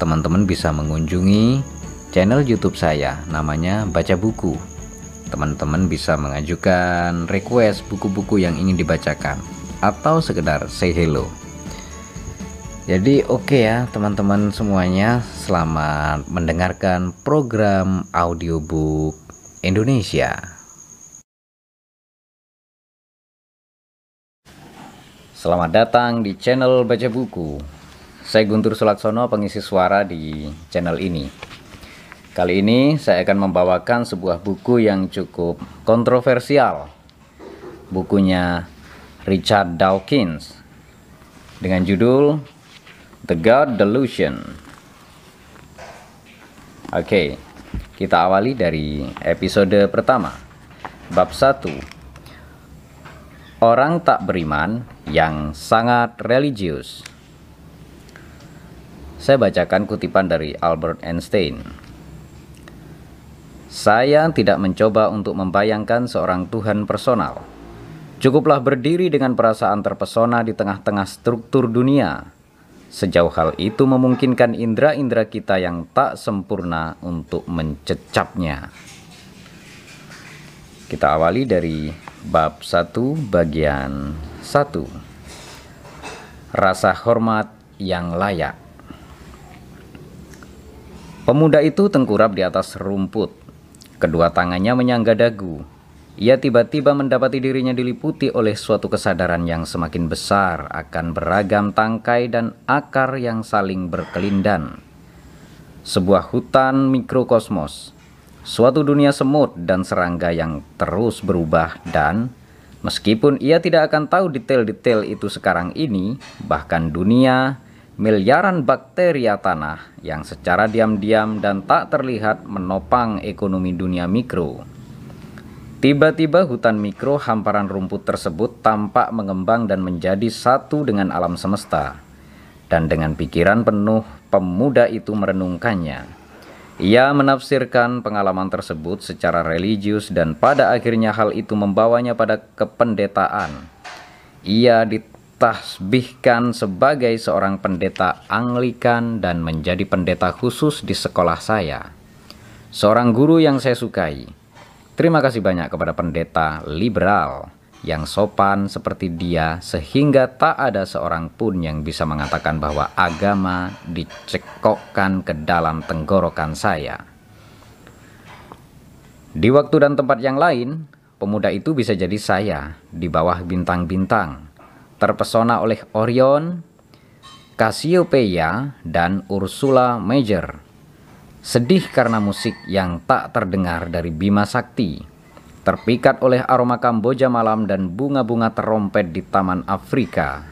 teman-teman bisa mengunjungi channel YouTube saya, namanya Baca Buku. Teman-teman bisa mengajukan request buku-buku yang ingin dibacakan atau sekedar say hello. Jadi oke okay ya teman-teman semuanya, selamat mendengarkan program audiobook Indonesia. Selamat datang di channel Baca Buku. Saya Guntur Sulaksono, pengisi suara di channel ini. Kali ini saya akan membawakan sebuah buku yang cukup kontroversial. Bukunya Richard Dawkins dengan judul The God Delusion. Oke, kita awali dari episode pertama. Bab 1 Orang tak beriman yang sangat religius. Saya bacakan kutipan dari Albert Einstein. Saya tidak mencoba untuk membayangkan seorang Tuhan personal. Cukuplah berdiri dengan perasaan terpesona di tengah-tengah struktur dunia. Sejauh hal itu memungkinkan indera-indera kita yang tak sempurna untuk mencecapnya. Kita awali dari Bab 1 bagian 1 Rasa hormat yang layak Pemuda itu tengkurap di atas rumput. Kedua tangannya menyangga dagu. Ia tiba-tiba mendapati dirinya diliputi oleh suatu kesadaran yang semakin besar akan beragam tangkai dan akar yang saling berkelindan. Sebuah hutan mikrokosmos suatu dunia semut dan serangga yang terus berubah dan meskipun ia tidak akan tahu detail-detail itu sekarang ini, bahkan dunia miliaran bakteria tanah yang secara diam-diam dan tak terlihat menopang ekonomi dunia mikro. Tiba-tiba hutan mikro hamparan rumput tersebut tampak mengembang dan menjadi satu dengan alam semesta. Dan dengan pikiran penuh, pemuda itu merenungkannya. Ia menafsirkan pengalaman tersebut secara religius dan pada akhirnya hal itu membawanya pada kependetaan. Ia ditasbihkan sebagai seorang pendeta Anglikan dan menjadi pendeta khusus di sekolah saya. Seorang guru yang saya sukai. Terima kasih banyak kepada pendeta liberal yang sopan seperti dia sehingga tak ada seorang pun yang bisa mengatakan bahwa agama dicekokkan ke dalam tenggorokan saya. Di waktu dan tempat yang lain, pemuda itu bisa jadi saya di bawah bintang-bintang, terpesona oleh Orion, Cassiopeia, dan Ursula Major. Sedih karena musik yang tak terdengar dari Bima Sakti terpikat oleh aroma Kamboja malam dan bunga-bunga terompet di Taman Afrika.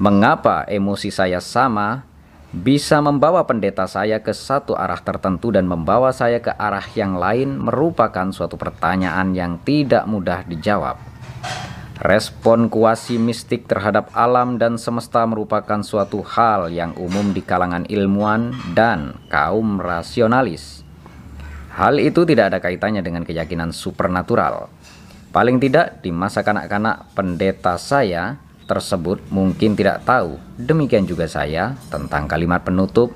Mengapa emosi saya sama bisa membawa pendeta saya ke satu arah tertentu dan membawa saya ke arah yang lain merupakan suatu pertanyaan yang tidak mudah dijawab. Respon kuasi mistik terhadap alam dan semesta merupakan suatu hal yang umum di kalangan ilmuwan dan kaum rasionalis. Hal itu tidak ada kaitannya dengan keyakinan supernatural. Paling tidak di masa kanak-kanak pendeta saya tersebut mungkin tidak tahu. Demikian juga saya tentang kalimat penutup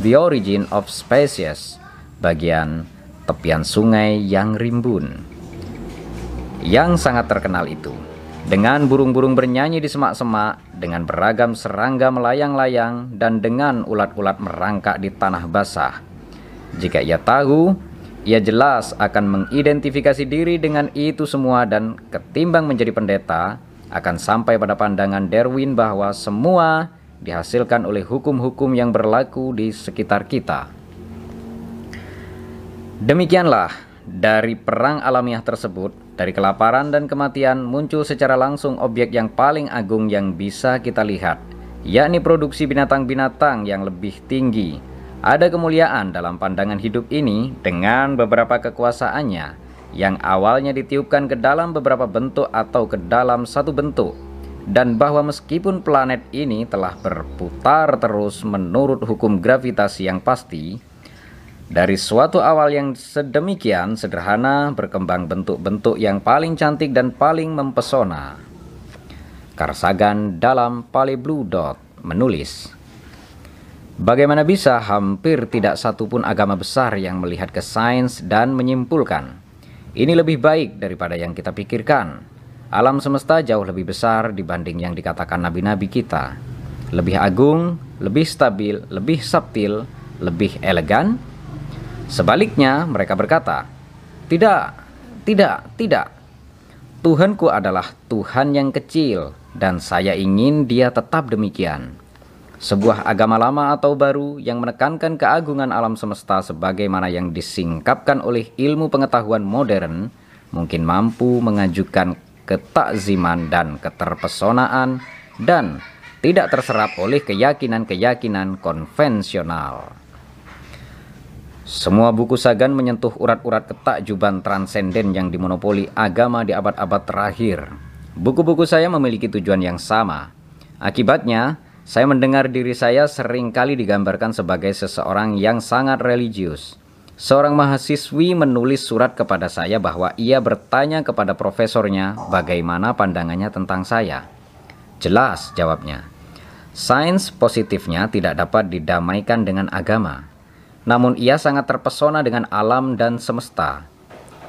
The Origin of Species bagian tepian sungai yang rimbun. Yang sangat terkenal itu. Dengan burung-burung bernyanyi di semak-semak, dengan beragam serangga melayang-layang, dan dengan ulat-ulat merangkak di tanah basah. Jika ia tahu, ia jelas akan mengidentifikasi diri dengan itu semua dan ketimbang menjadi pendeta, akan sampai pada pandangan Darwin bahwa semua dihasilkan oleh hukum-hukum yang berlaku di sekitar kita. Demikianlah, dari perang alamiah tersebut, dari kelaparan dan kematian muncul secara langsung objek yang paling agung yang bisa kita lihat, yakni produksi binatang-binatang yang lebih tinggi, Ada kemuliaan dalam pandangan hidup ini dengan beberapa kekuasaannya yang awalnya ditiupkan ke dalam beberapa bentuk atau ke dalam satu bentuk dan bahwa meskipun planet ini telah berputar terus menurut hukum gravitasi yang pasti, dari suatu awal yang sedemikian sederhana berkembang bentuk-bentuk yang paling cantik dan paling mempesona. Karsagan dalam Pale Blue Dot menulis, Bagaimana bisa hampir tidak satupun agama besar yang melihat ke sains dan menyimpulkan, ini lebih baik daripada yang kita pikirkan. Alam semesta jauh lebih besar dibanding yang dikatakan nabi-nabi kita. Lebih agung, lebih stabil, lebih subtil, lebih elegan. Sebaliknya, mereka berkata, "Tidak, tidak, tidak. Tuhanku adalah Tuhan yang kecil, dan saya ingin Dia tetap demikian." Sebuah agama lama atau baru yang menekankan keagungan alam semesta sebagaimana yang disingkapkan oleh ilmu pengetahuan modern mungkin mampu mengajukan ketakziman dan keterpesonaan dan tidak terserap oleh keyakinan-keyakinan konvensional. Semua buku Sagan menyentuh urat-urat ketakjuban transenden yang dimonopoli agama di abad-abad terakhir. Buku-buku saya memiliki tujuan yang sama. Akibatnya, saya mendengar diri saya sering kali digambarkan sebagai seseorang yang sangat religius. Seorang mahasiswi menulis surat kepada saya bahwa ia bertanya kepada profesornya bagaimana pandangannya tentang saya. Jelas jawabnya. Sains positifnya tidak dapat didamaikan dengan agama. Namun ia sangat terpesona dengan alam dan semesta.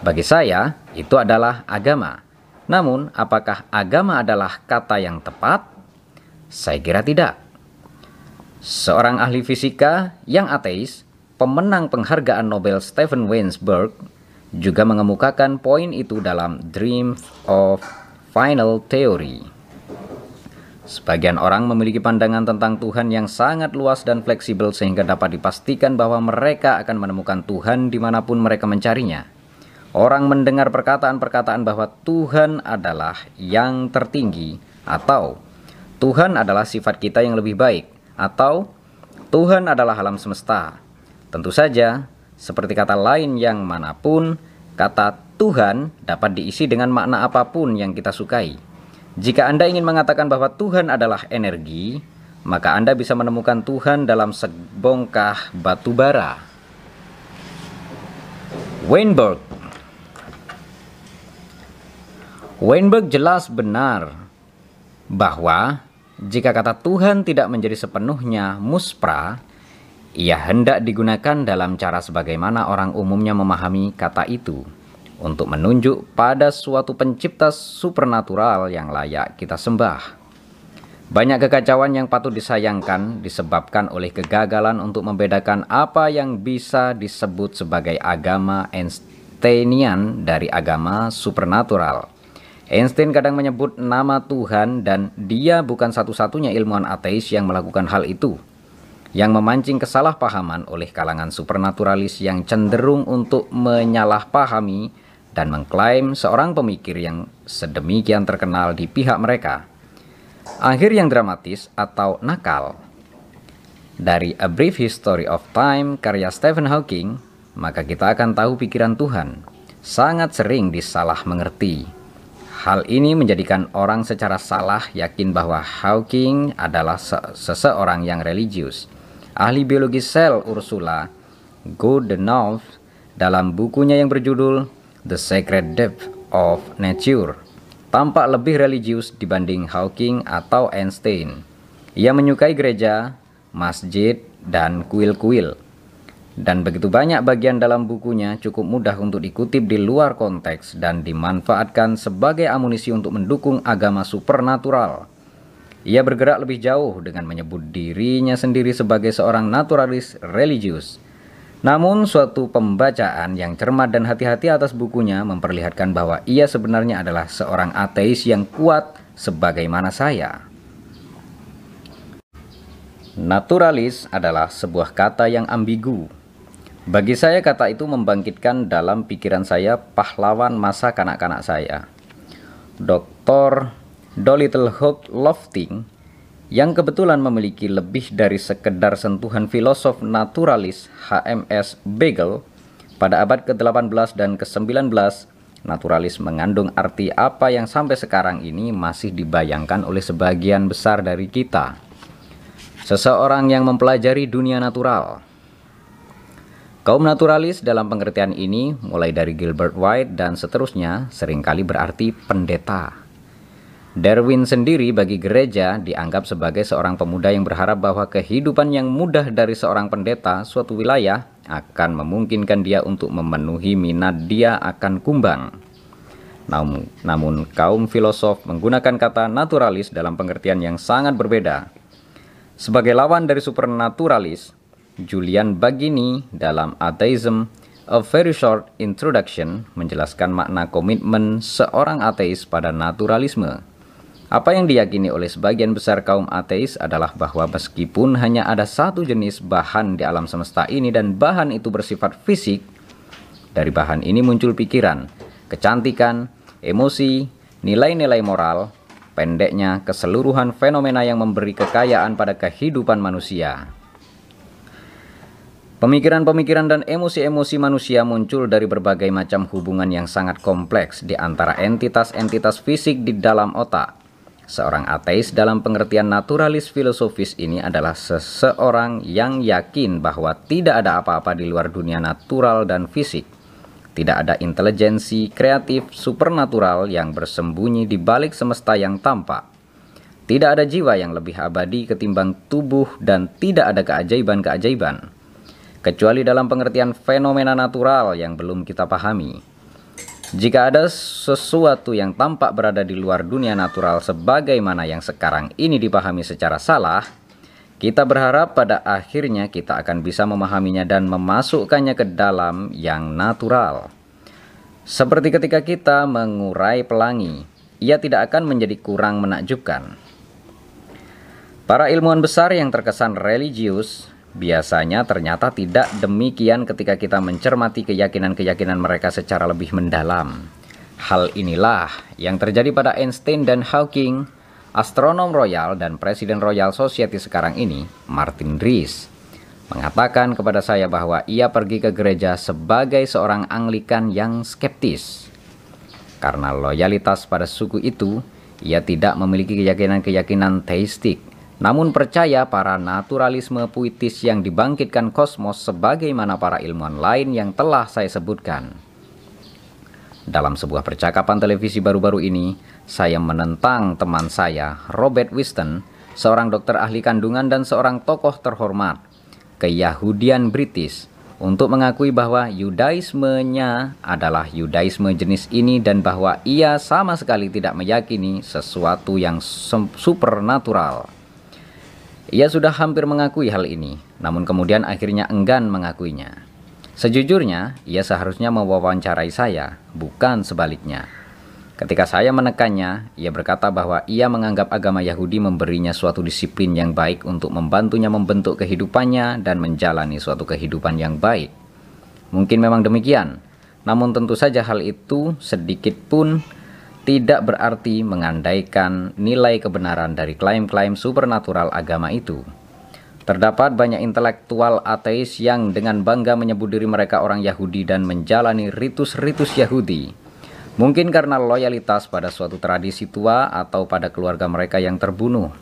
Bagi saya, itu adalah agama. Namun, apakah agama adalah kata yang tepat? Saya kira tidak. Seorang ahli fisika yang ateis, pemenang penghargaan Nobel Stephen Weinberg, juga mengemukakan poin itu dalam Dream of Final Theory. Sebagian orang memiliki pandangan tentang Tuhan yang sangat luas dan fleksibel sehingga dapat dipastikan bahwa mereka akan menemukan Tuhan di mana pun mereka mencarinya. Orang mendengar perkataan-perkataan bahwa Tuhan adalah yang tertinggi atau Tuhan adalah sifat kita yang lebih baik, atau Tuhan adalah alam semesta. Tentu saja, seperti kata lain yang mana pun, kata Tuhan dapat diisi dengan makna apa pun yang kita sukai. Jika Anda ingin mengatakan bahwa Tuhan adalah energi, maka Anda bisa menemukan Tuhan dalam sebongkah batu bara. Weinberg Weinberg jelas benar bahwa jika kata Tuhan tidak menjadi sepenuhnya muspra, ia hendak digunakan dalam cara sebagaimana orang umumnya memahami kata itu untuk menunjuk pada suatu pencipta supernatural yang layak kita sembah. Banyak kekacauan yang patut disayangkan disebabkan oleh kegagalan untuk membedakan apa yang bisa disebut sebagai agama Einsteinian dari agama supernatural. Einstein kadang menyebut nama Tuhan dan dia bukan satu-satunya ilmuwan ateis yang melakukan hal itu. Yang memancing kesalahpahaman oleh kalangan supernaturalis yang cenderung untuk menyalahpahami dan mengklaim seorang pemikir yang sedemikian terkenal di pihak mereka. Akhir yang dramatis atau nakal. Dari A Brief History of Time karya Stephen Hawking, maka kita akan tahu pikiran Tuhan. Sangat sering disalah mengerti Hal ini menjadikan orang secara salah yakin bahwa Hawking adalah se seseorang yang religius. Ahli biologi sel Ursula Goodenough dalam bukunya yang berjudul The Sacred Depth of Nature tampak lebih religius dibanding Hawking atau Einstein. Ia menyukai gereja, masjid, dan kuil-kuil. Dan begitu banyak bagian dalam bukunya cukup mudah untuk dikutip di luar konteks dan dimanfaatkan sebagai amunisi untuk mendukung agama supernatural. Ia bergerak lebih jauh dengan menyebut dirinya sendiri sebagai seorang naturalis religius. Namun suatu pembacaan yang cermat dan hati-hati atas bukunya memperlihatkan bahwa ia sebenarnya adalah seorang ateis yang kuat sebagaimana saya. Naturalis adalah sebuah kata yang ambigu bagi saya kata itu membangkitkan dalam pikiran saya pahlawan masa kanak-kanak saya. Dr. Dolittle Hope Lofting yang kebetulan memiliki lebih dari sekedar sentuhan filosof naturalis HMS Begel pada abad ke-18 dan ke-19 naturalis mengandung arti apa yang sampai sekarang ini masih dibayangkan oleh sebagian besar dari kita seseorang yang mempelajari dunia natural Kaum naturalis dalam pengertian ini, mulai dari Gilbert White dan seterusnya, sering kali berarti pendeta. Darwin sendiri bagi gereja dianggap sebagai seorang pemuda yang berharap bahwa kehidupan yang mudah dari seorang pendeta suatu wilayah akan memungkinkan dia untuk memenuhi minat dia akan kumbang. Namun, namun kaum filosof menggunakan kata naturalis dalam pengertian yang sangat berbeda. Sebagai lawan dari supernaturalis, Julian Bagini dalam Atheism A Very Short Introduction menjelaskan makna komitmen seorang ateis pada naturalisme. Apa yang diyakini oleh sebagian besar kaum ateis adalah bahwa meskipun hanya ada satu jenis bahan di alam semesta ini dan bahan itu bersifat fisik, dari bahan ini muncul pikiran, kecantikan, emosi, nilai-nilai moral, pendeknya keseluruhan fenomena yang memberi kekayaan pada kehidupan manusia. Pemikiran-pemikiran dan emosi-emosi manusia muncul dari berbagai macam hubungan yang sangat kompleks di antara entitas-entitas fisik di dalam otak. Seorang ateis dalam pengertian naturalis filosofis ini adalah seseorang yang yakin bahwa tidak ada apa-apa di luar dunia natural dan fisik. Tidak ada intelijensi kreatif supernatural yang bersembunyi di balik semesta yang tampak. Tidak ada jiwa yang lebih abadi ketimbang tubuh dan tidak ada keajaiban-keajaiban kecuali dalam pengertian fenomena natural yang belum kita pahami. Jika ada sesuatu yang tampak berada di luar dunia natural sebagaimana yang sekarang ini dipahami secara salah, kita berharap pada akhirnya kita akan bisa memahaminya dan memasukkannya ke dalam yang natural. Seperti ketika kita mengurai pelangi, ia tidak akan menjadi kurang menakjubkan. Para ilmuwan besar yang terkesan religius Biasanya ternyata tidak demikian ketika kita mencermati keyakinan-keyakinan mereka secara lebih mendalam. Hal inilah yang terjadi pada Einstein dan Hawking, astronom royal dan presiden Royal Society sekarang ini, Martin Rees, mengatakan kepada saya bahwa ia pergi ke gereja sebagai seorang Anglikan yang skeptis. Karena loyalitas pada suku itu, ia tidak memiliki keyakinan-keyakinan teistik namun percaya para naturalisme puitis yang dibangkitkan kosmos sebagaimana para ilmuwan lain yang telah saya sebutkan. Dalam sebuah percakapan televisi baru-baru ini, saya menentang teman saya, Robert Wiston, seorang dokter ahli kandungan dan seorang tokoh terhormat, keyahudian British, untuk mengakui bahwa Yudaismenya adalah Yudaisme jenis ini dan bahwa ia sama sekali tidak meyakini sesuatu yang supernatural. Ia sudah hampir mengakui hal ini, namun kemudian akhirnya enggan mengakuinya. Sejujurnya, ia seharusnya mewawancarai saya, bukan sebaliknya. Ketika saya menekannya, ia berkata bahwa ia menganggap agama Yahudi memberinya suatu disiplin yang baik untuk membantunya membentuk kehidupannya dan menjalani suatu kehidupan yang baik. Mungkin memang demikian, namun tentu saja hal itu sedikit pun tidak berarti mengandaikan nilai kebenaran dari klaim-klaim supernatural agama itu. Terdapat banyak intelektual ateis yang dengan bangga menyebut diri mereka orang Yahudi dan menjalani ritus-ritus Yahudi. Mungkin karena loyalitas pada suatu tradisi tua atau pada keluarga mereka yang terbunuh.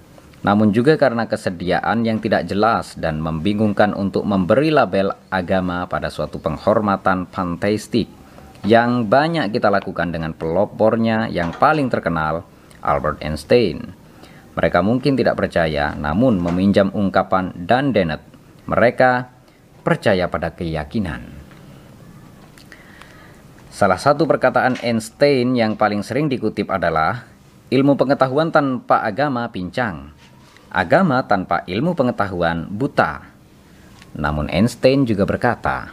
Namun juga karena kesediaan yang tidak jelas dan membingungkan untuk memberi label agama pada suatu penghormatan panteistik yang banyak kita lakukan dengan pelopornya yang paling terkenal, Albert Einstein. Mereka mungkin tidak percaya, namun meminjam ungkapan Dan Dennett. Mereka percaya pada keyakinan. Salah satu perkataan Einstein yang paling sering dikutip adalah, ilmu pengetahuan tanpa agama pincang. Agama tanpa ilmu pengetahuan buta. Namun Einstein juga berkata,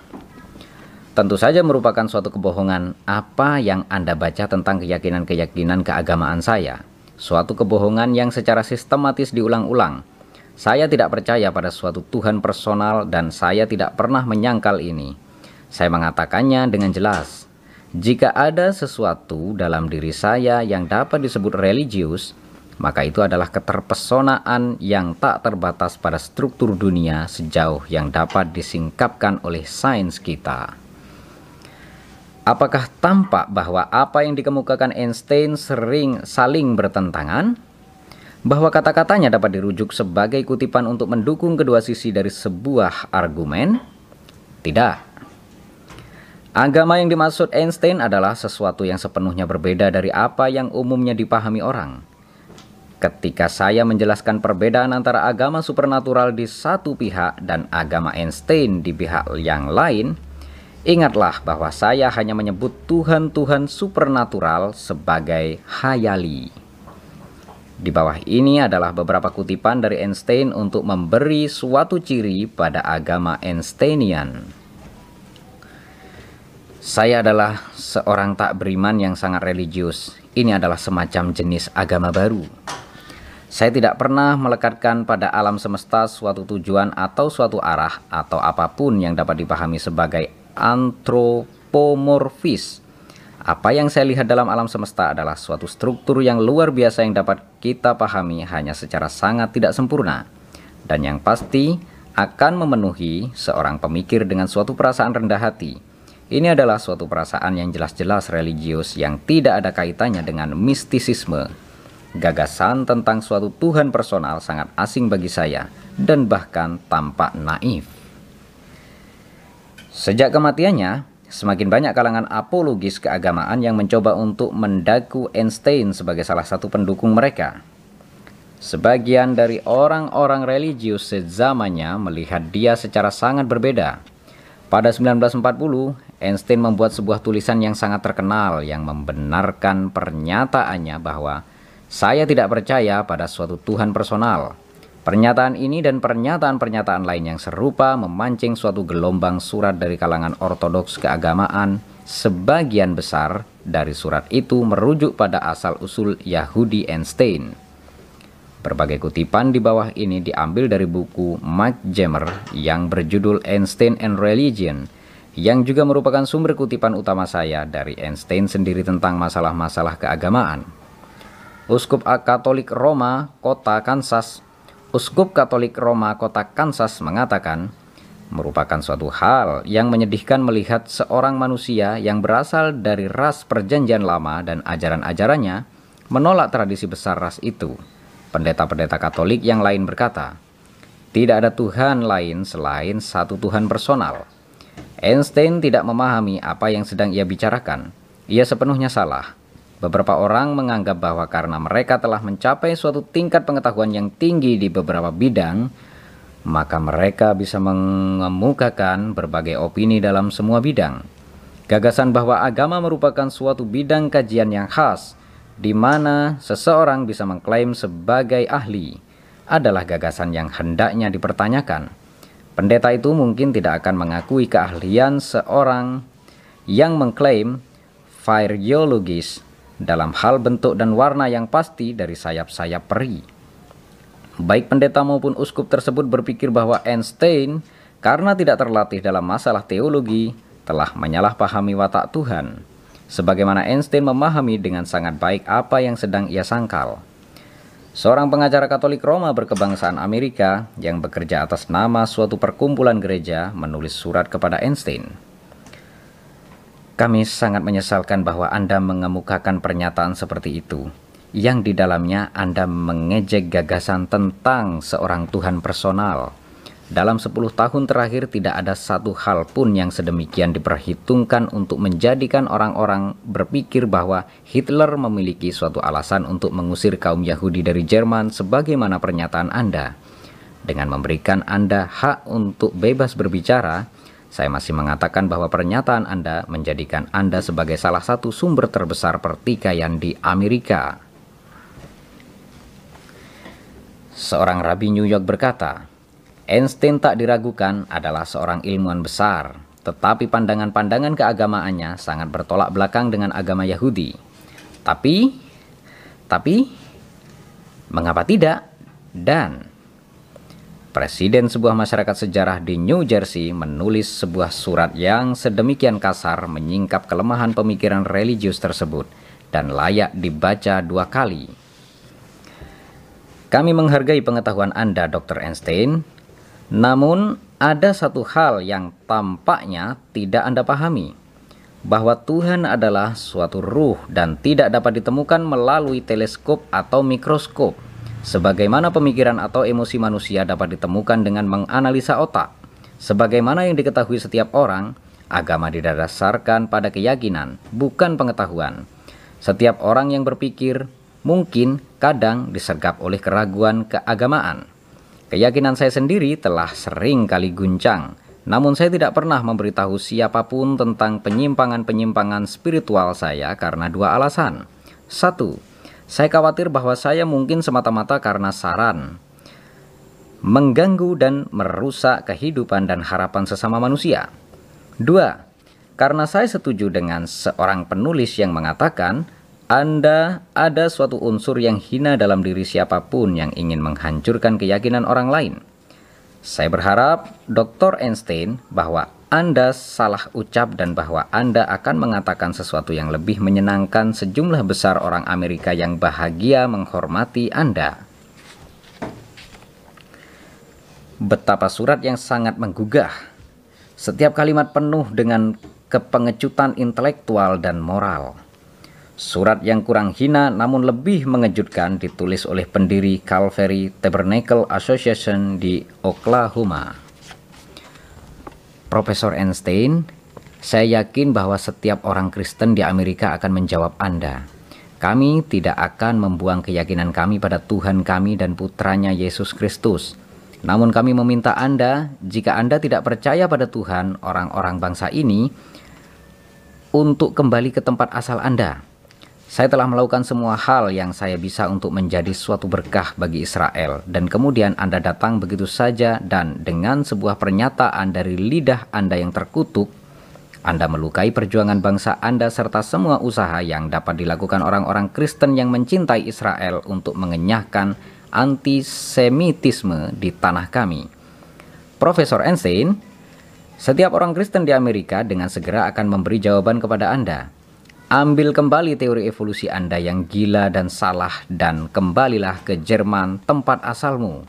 tentu saja merupakan suatu kebohongan apa yang Anda baca tentang keyakinan-keyakinan keagamaan saya. Suatu kebohongan yang secara sistematis diulang-ulang. Saya tidak percaya pada suatu Tuhan personal dan saya tidak pernah menyangkal ini. Saya mengatakannya dengan jelas. Jika ada sesuatu dalam diri saya yang dapat disebut religius, maka itu adalah keterpesonaan yang tak terbatas pada struktur dunia sejauh yang dapat disingkapkan oleh sains kita. Apakah tampak bahwa apa yang dikemukakan Einstein sering saling bertentangan? Bahwa kata-katanya dapat dirujuk sebagai kutipan untuk mendukung kedua sisi dari sebuah argumen? Tidak. Agama yang dimaksud Einstein adalah sesuatu yang sepenuhnya berbeda dari apa yang umumnya dipahami orang. Ketika saya menjelaskan perbedaan antara agama supernatural di satu pihak dan agama Einstein di pihak yang lain, ingatlah bahwa saya hanya menyebut Tuhan-Tuhan supernatural sebagai hayali. Di bawah ini adalah beberapa kutipan dari Einstein untuk memberi suatu ciri pada agama Einsteinian. Saya adalah seorang tak beriman yang sangat religius. Ini adalah semacam jenis agama baru. Saya tidak pernah melekatkan pada alam semesta suatu tujuan atau suatu arah atau apa pun yang dapat dipahami sebagai antropomorfis. Apa yang saya lihat dalam alam semesta adalah suatu struktur yang luar biasa yang dapat kita pahami hanya secara sangat tidak sempurna. Dan yang pasti akan memenuhi seorang pemikir dengan suatu perasaan rendah hati. Ini adalah suatu perasaan yang jelas-jelas religius yang tidak ada kaitannya dengan mistisisme Gagasan tentang suatu Tuhan personal sangat asing bagi saya dan bahkan tampak naif. Sejak kematiannya, semakin banyak kalangan apologis keagamaan yang mencoba untuk mendaku Einstein sebagai salah satu pendukung mereka. Sebagian dari orang-orang religius sezamannya melihat dia secara sangat berbeda. Pada 1940, Einstein membuat sebuah tulisan yang sangat terkenal yang membenarkan pernyataannya bahwa saya tidak percaya pada suatu Tuhan personal. Pernyataan ini dan pernyataan-pernyataan lain yang serupa memancing suatu gelombang surat dari kalangan ortodoks keagamaan. Sebagian besar dari surat itu merujuk pada asal-usul Yahudi Einstein. Berbagai kutipan di bawah ini diambil dari buku Mike Jammer yang berjudul Einstein and Religion, yang juga merupakan sumber kutipan utama saya dari Einstein sendiri tentang masalah-masalah keagamaan. Uskup Katolik Roma Kota Kansas Uskup Katolik Roma Kota Kansas mengatakan merupakan suatu hal yang menyedihkan melihat seorang manusia yang berasal dari ras perjanjian lama dan ajaran-ajarannya menolak tradisi besar ras itu. Pendeta-pendeta Katolik yang lain berkata, tidak ada Tuhan lain selain satu Tuhan personal. Einstein tidak memahami apa yang sedang ia bicarakan. Ia sepenuhnya salah. Beberapa orang menganggap bahwa karena mereka telah mencapai suatu tingkat pengetahuan yang tinggi di beberapa bidang, maka mereka bisa mengemukakan berbagai opini dalam semua bidang. Gagasan bahwa agama merupakan suatu bidang kajian yang khas, di mana seseorang bisa mengklaim sebagai ahli, adalah gagasan yang hendaknya dipertanyakan. Pendeta itu mungkin tidak akan mengakui keahlian seorang yang mengklaim Phryologis dalam hal bentuk dan warna yang pasti dari sayap-sayap peri. Baik pendeta maupun uskup tersebut berpikir bahwa Einstein karena tidak terlatih dalam masalah teologi telah menyalahpahami watak Tuhan. Sebagaimana Einstein memahami dengan sangat baik apa yang sedang ia sangkal. Seorang pengacara Katolik Roma berkebangsaan Amerika yang bekerja atas nama suatu perkumpulan gereja menulis surat kepada Einstein. Kami sangat menyesalkan bahwa Anda mengemukakan pernyataan seperti itu, yang di dalamnya Anda mengejek gagasan tentang seorang Tuhan personal. Dalam 10 tahun terakhir tidak ada satu hal pun yang sedemikian diperhitungkan untuk menjadikan orang-orang berpikir bahwa Hitler memiliki suatu alasan untuk mengusir kaum Yahudi dari Jerman sebagaimana pernyataan Anda. Dengan memberikan Anda hak untuk bebas berbicara, saya masih mengatakan bahwa pernyataan Anda menjadikan Anda sebagai salah satu sumber terbesar pertikaian di Amerika. Seorang rabi New York berkata, Einstein tak diragukan adalah seorang ilmuwan besar, tetapi pandangan-pandangan keagamaannya sangat bertolak belakang dengan agama Yahudi. Tapi, tapi, mengapa tidak? Dan Presiden sebuah masyarakat sejarah di New Jersey menulis sebuah surat yang sedemikian kasar menyingkap kelemahan pemikiran religius tersebut dan layak dibaca dua kali. Kami menghargai pengetahuan Anda, Dr. Einstein, namun ada satu hal yang tampaknya tidak Anda pahami, bahwa Tuhan adalah suatu ruh dan tidak dapat ditemukan melalui teleskop atau mikroskop, sebagaimana pemikiran atau emosi manusia dapat ditemukan dengan menganalisa otak. Sebagaimana yang diketahui setiap orang, agama didasarkan pada keyakinan, bukan pengetahuan. Setiap orang yang berpikir mungkin kadang disergap oleh keraguan keagamaan. Keyakinan saya sendiri telah sering kali guncang, namun saya tidak pernah memberitahu siapa pun tentang penyimpangan-penyimpangan spiritual saya karena dua alasan. Satu, saya khawatir bahwa saya mungkin semata-mata karena saran, mengganggu dan merusak kehidupan dan harapan sesama manusia. Dua, karena saya setuju dengan seorang penulis yang mengatakan anda ada suatu unsur yang hina dalam diri siapa pun yang ingin menghancurkan keyakinan orang lain. Saya berharap Dr. Einstein bahwa Anda salah ucap dan bahwa Anda akan mengatakan sesuatu yang lebih menyenangkan sejumlah besar orang Amerika yang bahagia menghormati Anda. Betapa surat yang sangat menggugah. Setiap kalimat penuh dengan kepengecutan intelektual dan moral. Surat yang kurang hina namun lebih mengejutkan ditulis oleh pendiri Calvary Tabernacle Association di Oklahoma. Profesor Einstein, saya yakin bahwa setiap orang Kristen di Amerika akan menjawab Anda. Kami tidak akan membuang keyakinan kami pada Tuhan kami dan putranya Yesus Kristus. Namun kami meminta Anda, jika Anda tidak percaya pada Tuhan orang-orang bangsa ini, untuk kembali ke tempat asal Anda saya telah melakukan semua hal yang saya bisa untuk menjadi suatu berkah bagi Israel, dan kemudian Anda datang begitu saja, dan dengan sebuah pernyataan dari lidah Anda yang terkutuk, Anda melukai perjuangan bangsa Anda serta semua usaha yang dapat dilakukan orang-orang Kristen yang mencintai Israel untuk mengenyahkan antisemitisme di tanah kami. Profesor Einstein, setiap orang Kristen di Amerika dengan segera akan memberi jawaban kepada Anda. Ambil kembali teori evolusi Anda yang gila dan salah dan kembalilah ke Jerman tempat asalmu.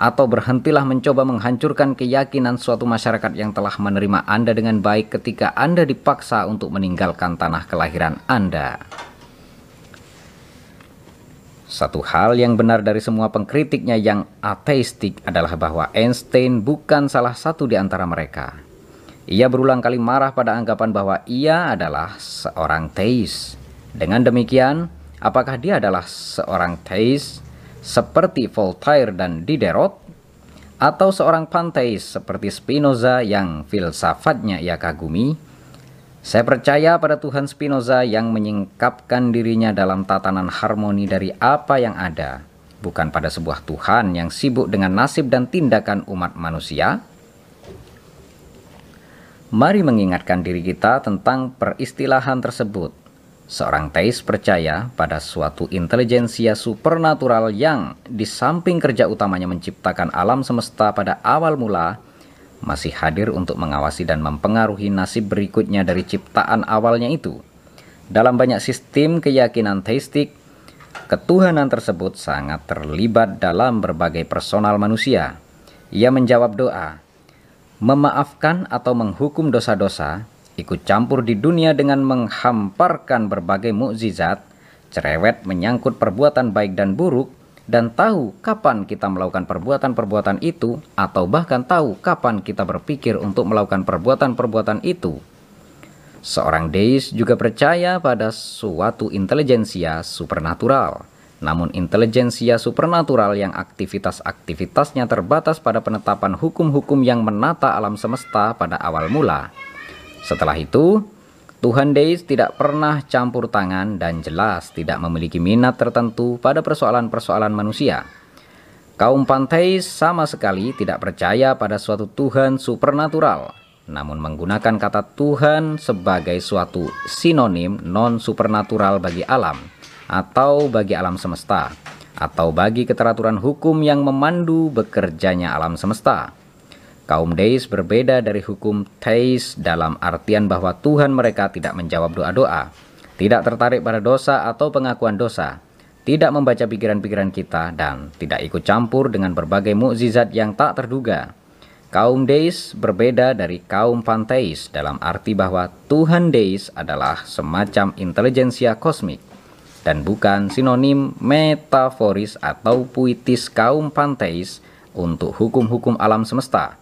Atau berhentilah mencoba menghancurkan keyakinan suatu masyarakat yang telah menerima Anda dengan baik ketika Anda dipaksa untuk meninggalkan tanah kelahiran Anda. Satu hal yang benar dari semua pengkritiknya yang ateistik adalah bahwa Einstein bukan salah satu di antara mereka. Ia berulang kali marah pada anggapan bahwa ia adalah seorang teis. Dengan demikian, apakah dia adalah seorang teis seperti Voltaire dan Diderot? Atau seorang panteis seperti Spinoza yang filsafatnya ia kagumi? Saya percaya pada Tuhan Spinoza yang menyingkapkan dirinya dalam tatanan harmoni dari apa yang ada, bukan pada sebuah Tuhan yang sibuk dengan nasib dan tindakan umat manusia, Mari mengingatkan diri kita tentang peristilahan tersebut. Seorang teis percaya pada suatu intelijensia supernatural yang di samping kerja utamanya menciptakan alam semesta pada awal mula, masih hadir untuk mengawasi dan mempengaruhi nasib berikutnya dari ciptaan awalnya itu. Dalam banyak sistem keyakinan teistik, ketuhanan tersebut sangat terlibat dalam berbagai personal manusia. Ia menjawab doa, memaafkan atau menghukum dosa-dosa, ikut campur di dunia dengan menghamparkan berbagai mukjizat, cerewet menyangkut perbuatan baik dan buruk, dan tahu kapan kita melakukan perbuatan-perbuatan itu, atau bahkan tahu kapan kita berpikir untuk melakukan perbuatan-perbuatan itu. Seorang deis juga percaya pada suatu intelijensia supernatural namun intelijensia supernatural yang aktivitas-aktivitasnya terbatas pada penetapan hukum-hukum yang menata alam semesta pada awal mula. Setelah itu, Tuhan Deis tidak pernah campur tangan dan jelas tidak memiliki minat tertentu pada persoalan-persoalan manusia. Kaum panteis sama sekali tidak percaya pada suatu Tuhan supernatural, namun menggunakan kata Tuhan sebagai suatu sinonim non-supernatural bagi alam atau bagi alam semesta, atau bagi keteraturan hukum yang memandu bekerjanya alam semesta. Kaum Deis berbeda dari hukum Teis dalam artian bahwa Tuhan mereka tidak menjawab doa-doa, tidak tertarik pada dosa atau pengakuan dosa, tidak membaca pikiran-pikiran kita, dan tidak ikut campur dengan berbagai mukjizat yang tak terduga. Kaum Deis berbeda dari kaum Panteis dalam arti bahwa Tuhan Deis adalah semacam intelijensia kosmik dan bukan sinonim metaforis atau puitis kaum Panteis untuk hukum-hukum alam semesta.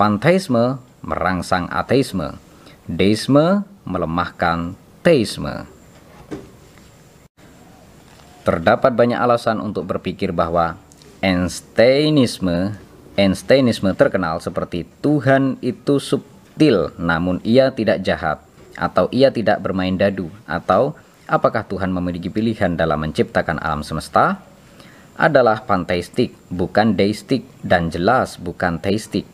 Panteisme merangsang ateisme, deisme melemahkan teisme. Terdapat banyak alasan untuk berpikir bahwa Einsteinisme, Einsteinisme terkenal seperti Tuhan itu subtil namun ia tidak jahat atau ia tidak bermain dadu atau apakah Tuhan memiliki pilihan dalam menciptakan alam semesta adalah panteistik bukan deistik dan jelas bukan teistik.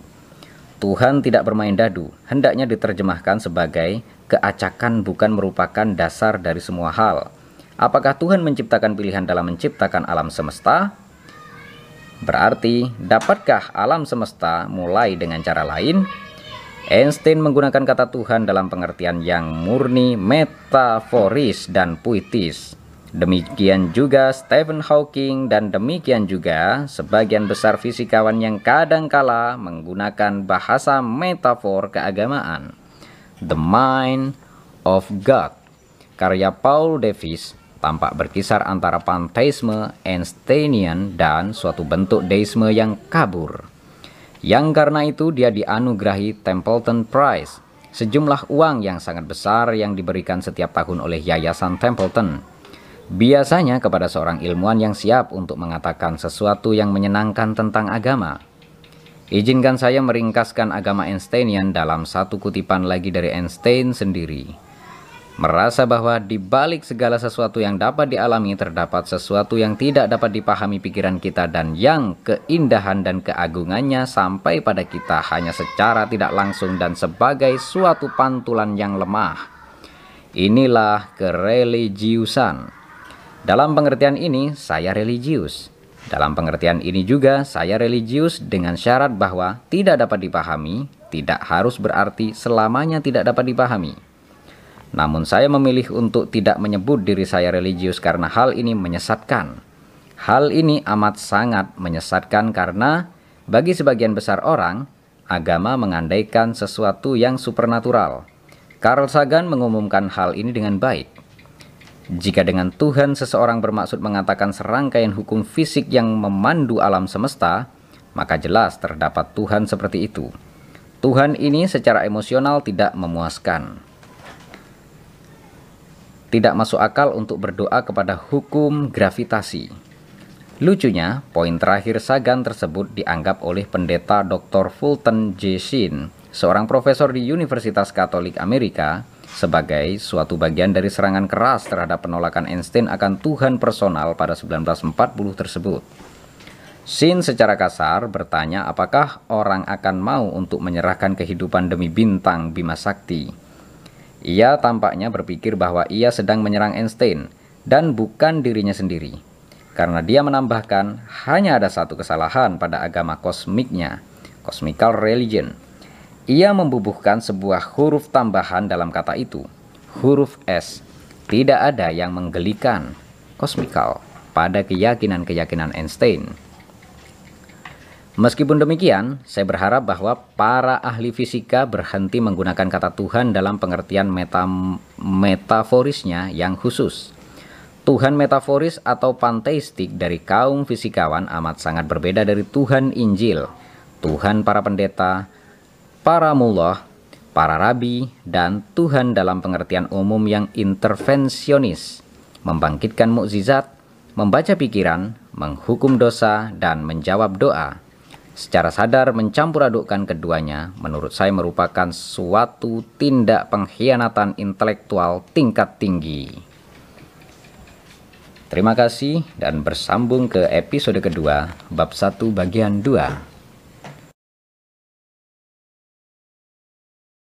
Tuhan tidak bermain dadu hendaknya diterjemahkan sebagai keacakan bukan merupakan dasar dari semua hal Apakah Tuhan menciptakan pilihan dalam menciptakan alam semesta? Berarti, dapatkah alam semesta mulai dengan cara lain? Einstein menggunakan kata Tuhan dalam pengertian yang murni metaforis dan puitis. Demikian juga Stephen Hawking dan demikian juga sebagian besar fisikawan yang kadangkala menggunakan bahasa metafor keagamaan. The Mind of God karya Paul Davis tampak berkisar antara panteisme Einsteinian dan suatu bentuk deisme yang kabur. Yang karena itu dia dianugerahi Templeton Prize, sejumlah uang yang sangat besar yang diberikan setiap tahun oleh Yayasan Templeton. Biasanya kepada seorang ilmuwan yang siap untuk mengatakan sesuatu yang menyenangkan tentang agama. Izinkan saya meringkaskan agama Einsteinian dalam satu kutipan lagi dari Einstein sendiri merasa bahwa di balik segala sesuatu yang dapat dialami terdapat sesuatu yang tidak dapat dipahami pikiran kita dan yang keindahan dan keagungannya sampai pada kita hanya secara tidak langsung dan sebagai suatu pantulan yang lemah. Inilah kereligiusan. Dalam pengertian ini, saya religius. Dalam pengertian ini juga, saya religius dengan syarat bahwa tidak dapat dipahami, tidak harus berarti selamanya tidak dapat dipahami. Namun saya memilih untuk tidak menyebut diri saya religius karena hal ini menyesatkan. Hal ini amat sangat menyesatkan karena bagi sebagian besar orang, agama mengandaikan sesuatu yang supernatural. Carl Sagan mengumumkan hal ini dengan baik. Jika dengan Tuhan seseorang bermaksud mengatakan serangkaian hukum fisik yang memandu alam semesta, maka jelas terdapat Tuhan seperti itu. Tuhan ini secara emosional tidak memuaskan tidak masuk akal untuk berdoa kepada hukum gravitasi. Lucunya, poin terakhir Sagan tersebut dianggap oleh pendeta Dr. Fulton J. Sheen, seorang profesor di Universitas Katolik Amerika, sebagai suatu bagian dari serangan keras terhadap penolakan Einstein akan Tuhan personal pada 1940 tersebut. Shin secara kasar bertanya apakah orang akan mau untuk menyerahkan kehidupan demi bintang Bima Sakti ia tampaknya berpikir bahwa ia sedang menyerang Einstein dan bukan dirinya sendiri. Karena dia menambahkan hanya ada satu kesalahan pada agama kosmiknya, cosmical religion. Ia membubuhkan sebuah huruf tambahan dalam kata itu, huruf S. Tidak ada yang menggelikan, cosmical, pada keyakinan-keyakinan Einstein. Meskipun demikian, saya berharap bahwa para ahli fisika berhenti menggunakan kata Tuhan dalam pengertian meta metaforisnya yang khusus. Tuhan metaforis atau panteistik dari kaum fisikawan amat sangat berbeda dari Tuhan Injil, Tuhan para pendeta, para mullah, para rabi, dan Tuhan dalam pengertian umum yang intervensionis, membangkitkan mukjizat, membaca pikiran, menghukum dosa, dan menjawab doa secara sadar mencampur adukkan keduanya menurut saya merupakan suatu tindak pengkhianatan intelektual tingkat tinggi. Terima kasih dan bersambung ke episode kedua bab 1 bagian 2.